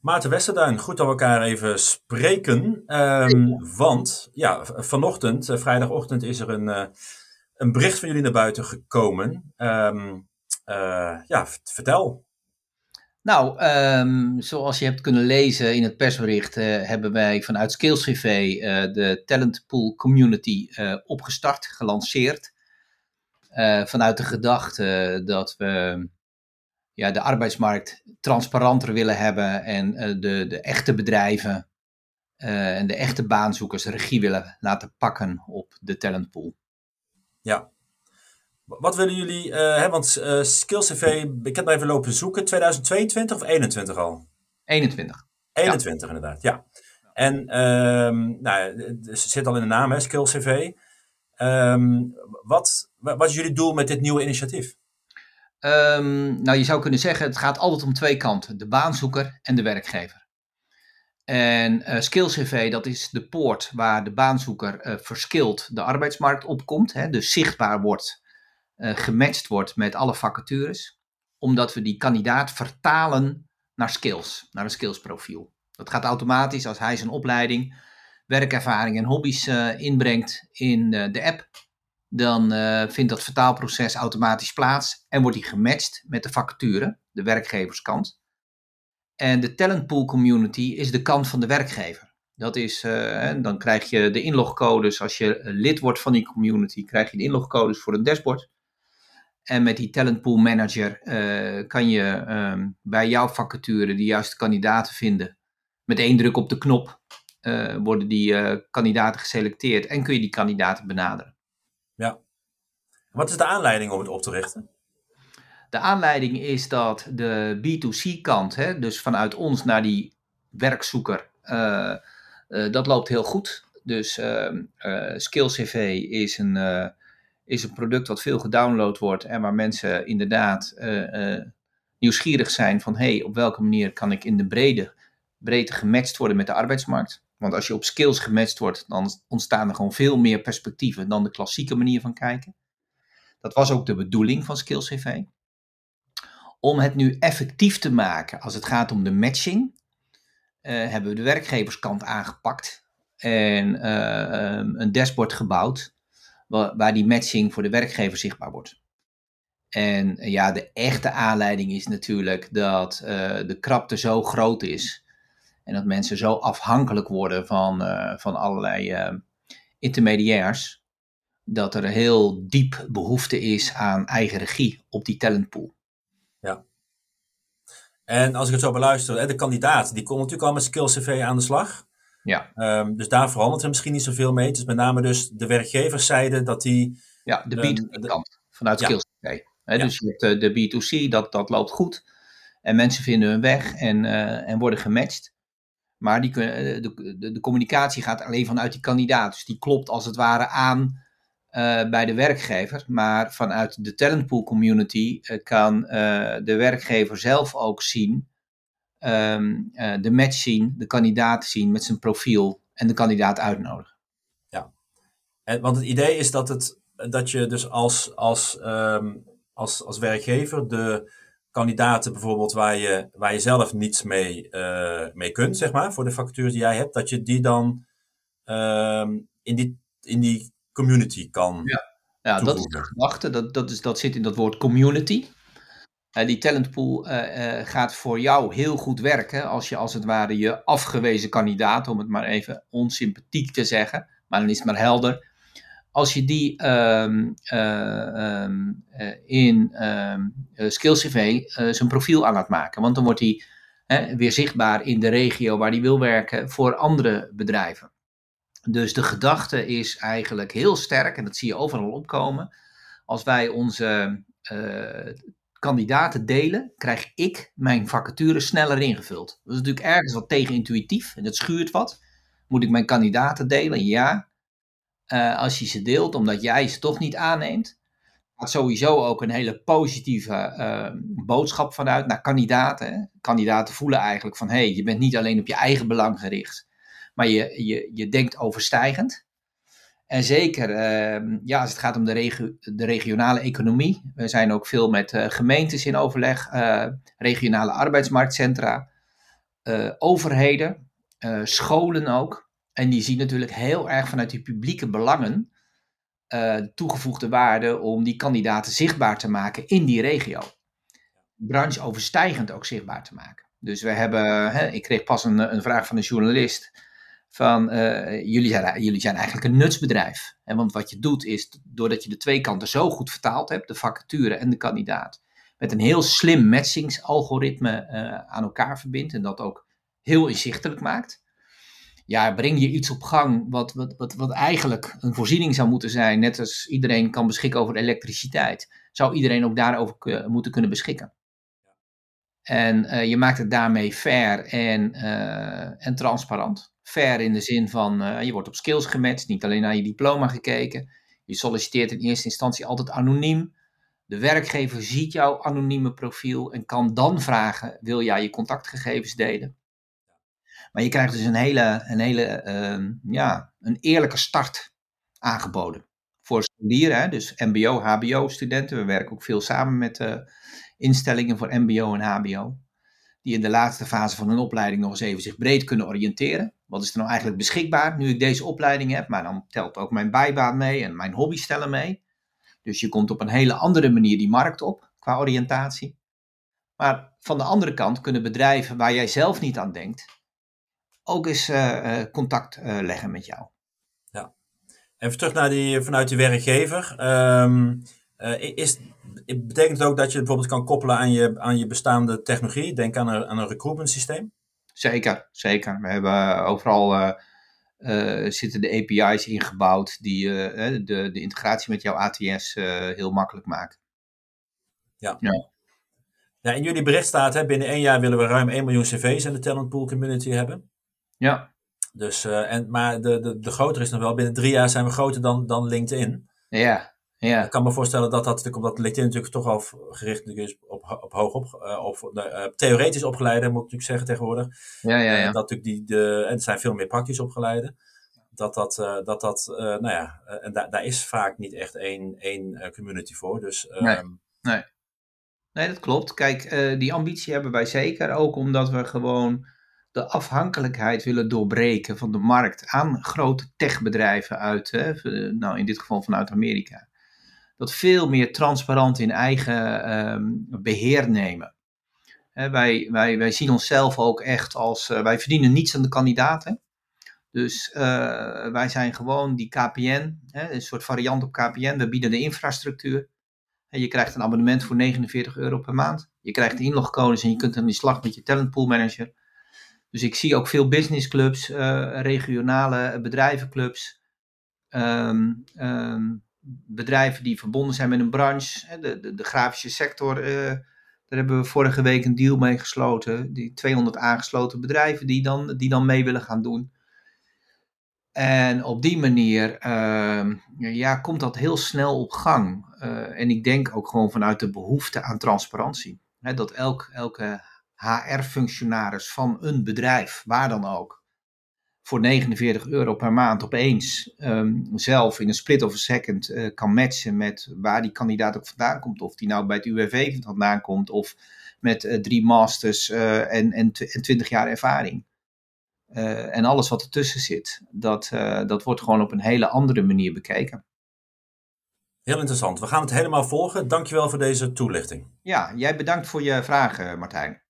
Maarten Westerduin, goed dat we elkaar even spreken. Ehm, want ja, vanochtend, eh, vrijdagochtend, is er een, eh, een bericht van jullie naar buiten gekomen. Ehm, eh, ja, vertel. Nou, ehm, zoals je hebt kunnen lezen in het persbericht, hebben wij vanuit Skills GV de Talent Pool Community opgestart, gelanceerd. vanuit de gedachte dat we ja, de arbeidsmarkt transparanter willen hebben en uh, de, de echte bedrijven uh, en de echte baanzoekers regie willen laten pakken op de talentpool. Ja. Wat willen jullie, uh, hè, want uh, Skills CV, ik heb even lopen zoeken, 2022 of 21 al? 21. 21 ja. inderdaad, ja. En um, nou, het zit al in de naam, hè, Skills CV. Um, wat, wat is jullie doel met dit nieuwe initiatief? Um, nou, je zou kunnen zeggen, het gaat altijd om twee kanten: de baanzoeker en de werkgever. En uh, Skills CV, dat is de poort waar de baanzoeker uh, de arbeidsmarkt opkomt, hè, dus zichtbaar wordt, uh, gematcht wordt met alle vacatures, omdat we die kandidaat vertalen naar skills, naar een skillsprofiel. Dat gaat automatisch als hij zijn opleiding, werkervaring en hobby's inbrengt in de app dan uh, vindt dat vertaalproces automatisch plaats en wordt die gematcht met de vacature, de werkgeverskant. En de talentpool community is de kant van de werkgever. Dat is, uh, dan krijg je de inlogcodes, als je lid wordt van die community, krijg je de inlogcodes voor een dashboard. En met die talentpool manager uh, kan je um, bij jouw vacature de juiste kandidaten vinden. Met één druk op de knop worden die kandidaten geselecteerd en kun je die kandidaten benaderen. Ja. Wat is de aanleiding om het op te richten? De aanleiding is dat de B2C-kant, hè, dus vanuit ons naar die werkzoeker, uh, uh, dat loopt heel goed. Dus uh, SkillCV is een, is een product wat veel gedownload wordt en waar mensen inderdaad nieuwsgierig zijn van hey, op welke manier kan ik in de brede, breedte gematcht worden met de arbeidsmarkt. Want als je op skills gematcht wordt, dan ontstaan er gewoon veel meer perspectieven dan de klassieke manier van kijken. Dat was ook de bedoeling van Skills CV. Om het nu effectief te maken als het gaat om de matching, uh, hebben we de werkgeverskant aangepakt en uh, een dashboard gebouwd waar, die matching voor de werkgever zichtbaar wordt. En ja, de echte aanleiding is natuurlijk dat uh, de krapte zo groot is en dat mensen zo afhankelijk worden van, uh, van allerlei uh, intermediairs, dat er heel diep behoefte is aan eigen regie op die talentpool. Ja. En als ik het zo beluister, de kandidaat, die komt natuurlijk al met Skills CV aan de slag. Ja. Um, dus daar verandert er misschien niet zoveel mee. Het is met name dus de werkgeverszijde dat die... Ja, de B2B-kant vanuit Skills CV. Ja. Dus je hebt eh, de B2C, dat, dat loopt goed. En mensen vinden hun weg en, uh, en worden gematcht. Maar die, eh, de, de, de, communicatie gaat alleen vanuit die kandidaat. Dus die klopt als het ware aan uh, bij de werkgever. Maar vanuit de talentpool community uh, kan de werkgever zelf ook zien, um, de match zien, de kandidaat zien met zijn profiel en de kandidaat uitnodigen. Ja, en, want het idee is dat, het, dat je dus als, als, um, als, als werkgever de kandidaten bijvoorbeeld waar je, waar je zelf niets mee, uh, mee kunt, zeg maar, voor de vacatures die jij hebt, dat je die dan uh, in, die, in die community kan. Ja, ja dat is de gedachte, dat, dat, is, dat zit in dat woord community. Uh, die talentpool uh, gaat voor jou heel goed werken als je als het ware je afgewezen kandidaat, om het maar even onsympathiek te zeggen, maar dan is het maar helder, als je die um, uh, um, in um, Skills CV zijn profiel aan laat maken. Want dan wordt hij weer zichtbaar in de regio waar hij wil werken voor andere bedrijven. Dus de gedachte is eigenlijk heel sterk, en dat zie je overal opkomen. Als wij onze uh, kandidaten delen, krijg ik mijn vacature sneller ingevuld. Dat is natuurlijk ergens wat tegenintuïtief en dat schuurt wat. Moet ik mijn kandidaten delen? Ja, uh, als je ze deelt, omdat jij ze toch niet aanneemt. Gaat sowieso ook een hele positieve uh, boodschap vanuit naar kandidaten. Kandidaten voelen eigenlijk van hé, hey, je bent niet alleen op je eigen belang gericht, maar je, je, je denkt overstijgend. En zeker uh, ja, als het gaat om de, regio de regionale economie. We zijn ook veel met uh, gemeentes in overleg, regionale arbeidsmarktcentra. overheden, scholen ook. En die zien natuurlijk heel erg vanuit die publieke belangen toegevoegde waarde om die kandidaten zichtbaar te maken in die regio. Brancheoverstijgend ook zichtbaar te maken. Dus we hebben, hè, ik kreeg pas een, een vraag van een journalist van jullie, zijn, jullie zijn eigenlijk een nutsbedrijf. En want wat je doet is, doordat je de twee kanten zo goed vertaald hebt, de vacature en de kandidaat, met een heel slim matchingsalgoritme uh, aan elkaar verbindt en dat ook heel inzichtelijk maakt. Ja, breng je iets op gang wat, wat, wat, wat eigenlijk een voorziening zou moeten zijn, net als iedereen kan beschikken over elektriciteit, zou iedereen ook daarover moeten kunnen beschikken. En uh, je maakt het daarmee fair en, en transparant. Fair in de zin van uh, je wordt op skills gematcht, niet alleen naar je diploma gekeken. Je solliciteert in eerste instantie altijd anoniem. De werkgever ziet jouw anonieme profiel en kan dan vragen: wil jij je contactgegevens delen? Maar je krijgt dus een hele, een hele uh, ja, een eerlijke start aangeboden. Voor scholieren, dus MBO, HBO-studenten. We werken ook veel samen met uh, instellingen voor MBO en HBO die in de laatste fase van hun opleiding nog eens even zich breed kunnen oriënteren. Wat is er nou eigenlijk beschikbaar nu ik deze opleiding heb? Maar dan telt ook mijn bijbaan mee en mijn hobby stellen mee. Dus je komt op een hele andere manier die markt op qua oriëntatie. Maar van de andere kant kunnen bedrijven waar jij zelf niet aan denkt, ook eens uh, contact uh, leggen met jou. Ja. Even terug naar die, vanuit die werkgever. Um, is, betekent het ook dat je bijvoorbeeld kan koppelen aan je, aan je bestaande technologie? Denk aan een, aan een recruitment systeem. Zeker, zeker. We hebben overal uh, uh, zitten de API's ingebouwd die uh, de, de integratie met jouw ATS heel makkelijk maken. Ja. ja. ja. in jullie bericht staat, hè, binnen één jaar willen we ruim 1 miljoen cv's in de talent pool community hebben. Ja. Dus, en, maar de, de, de grotere is nog wel, binnen drie jaar zijn we groter dan, dan LinkedIn. Ja, ja. Ik kan me voorstellen dat dat natuurlijk, omdat LinkedIn natuurlijk toch al gericht is op, op hoog op, uh, op uh, theoretisch opgeleide, moet ik natuurlijk zeggen tegenwoordig. Ja, ja, ja. En dat natuurlijk die, de, en er zijn veel meer praktisch opgeleide. Dat dat, uh, dat, dat nou ja, en da, daar is vaak niet echt één, één community voor. Dus, nee, um, nee. nee, dat klopt. Kijk, die ambitie hebben wij zeker ook omdat we gewoon de afhankelijkheid willen doorbreken van de markt aan grote techbedrijven uit, hè, nou in dit geval vanuit Amerika dat veel meer transparant in eigen ehm, beheer nemen. wij, wij, wij zien onszelf ook echt als, uh, wij verdienen niets aan de kandidaten. Dus uh, wij zijn gewoon die KPN, hè, een soort variant op KPN. We bieden de infrastructuur. Je krijgt een abonnement voor 49 euro per maand. Je krijgt de inlogcodes en je kunt aan de slag met je talentpool manager. Dus ik zie ook veel businessclubs, uh, regionale bedrijvenclubs. Um, um, bedrijven die verbonden zijn met een branche. De, de, de grafische sector, uh, daar hebben we vorige week een deal mee gesloten. Die 200 aangesloten bedrijven die dan, die dan mee willen gaan doen. En op die manier uh, ja, komt dat heel snel op gang. Uh, en ik denk ook gewoon vanuit de behoefte aan transparantie. dat elk, elke HR-functionaris van een bedrijf, waar dan ook, voor 49 euro per maand opeens um, zelf in een split of a second uh, kan matchen met waar die kandidaat ook vandaan komt. Of die nou bij het UWV vandaan komt of met uh, drie masters uh, en, en, en 20 jaar ervaring. en alles wat ertussen zit, dat, dat wordt gewoon op een hele andere manier bekeken. Heel interessant. We gaan het helemaal volgen. Dankjewel voor deze toelichting. Ja, jij bedankt voor je vragen, Martijn.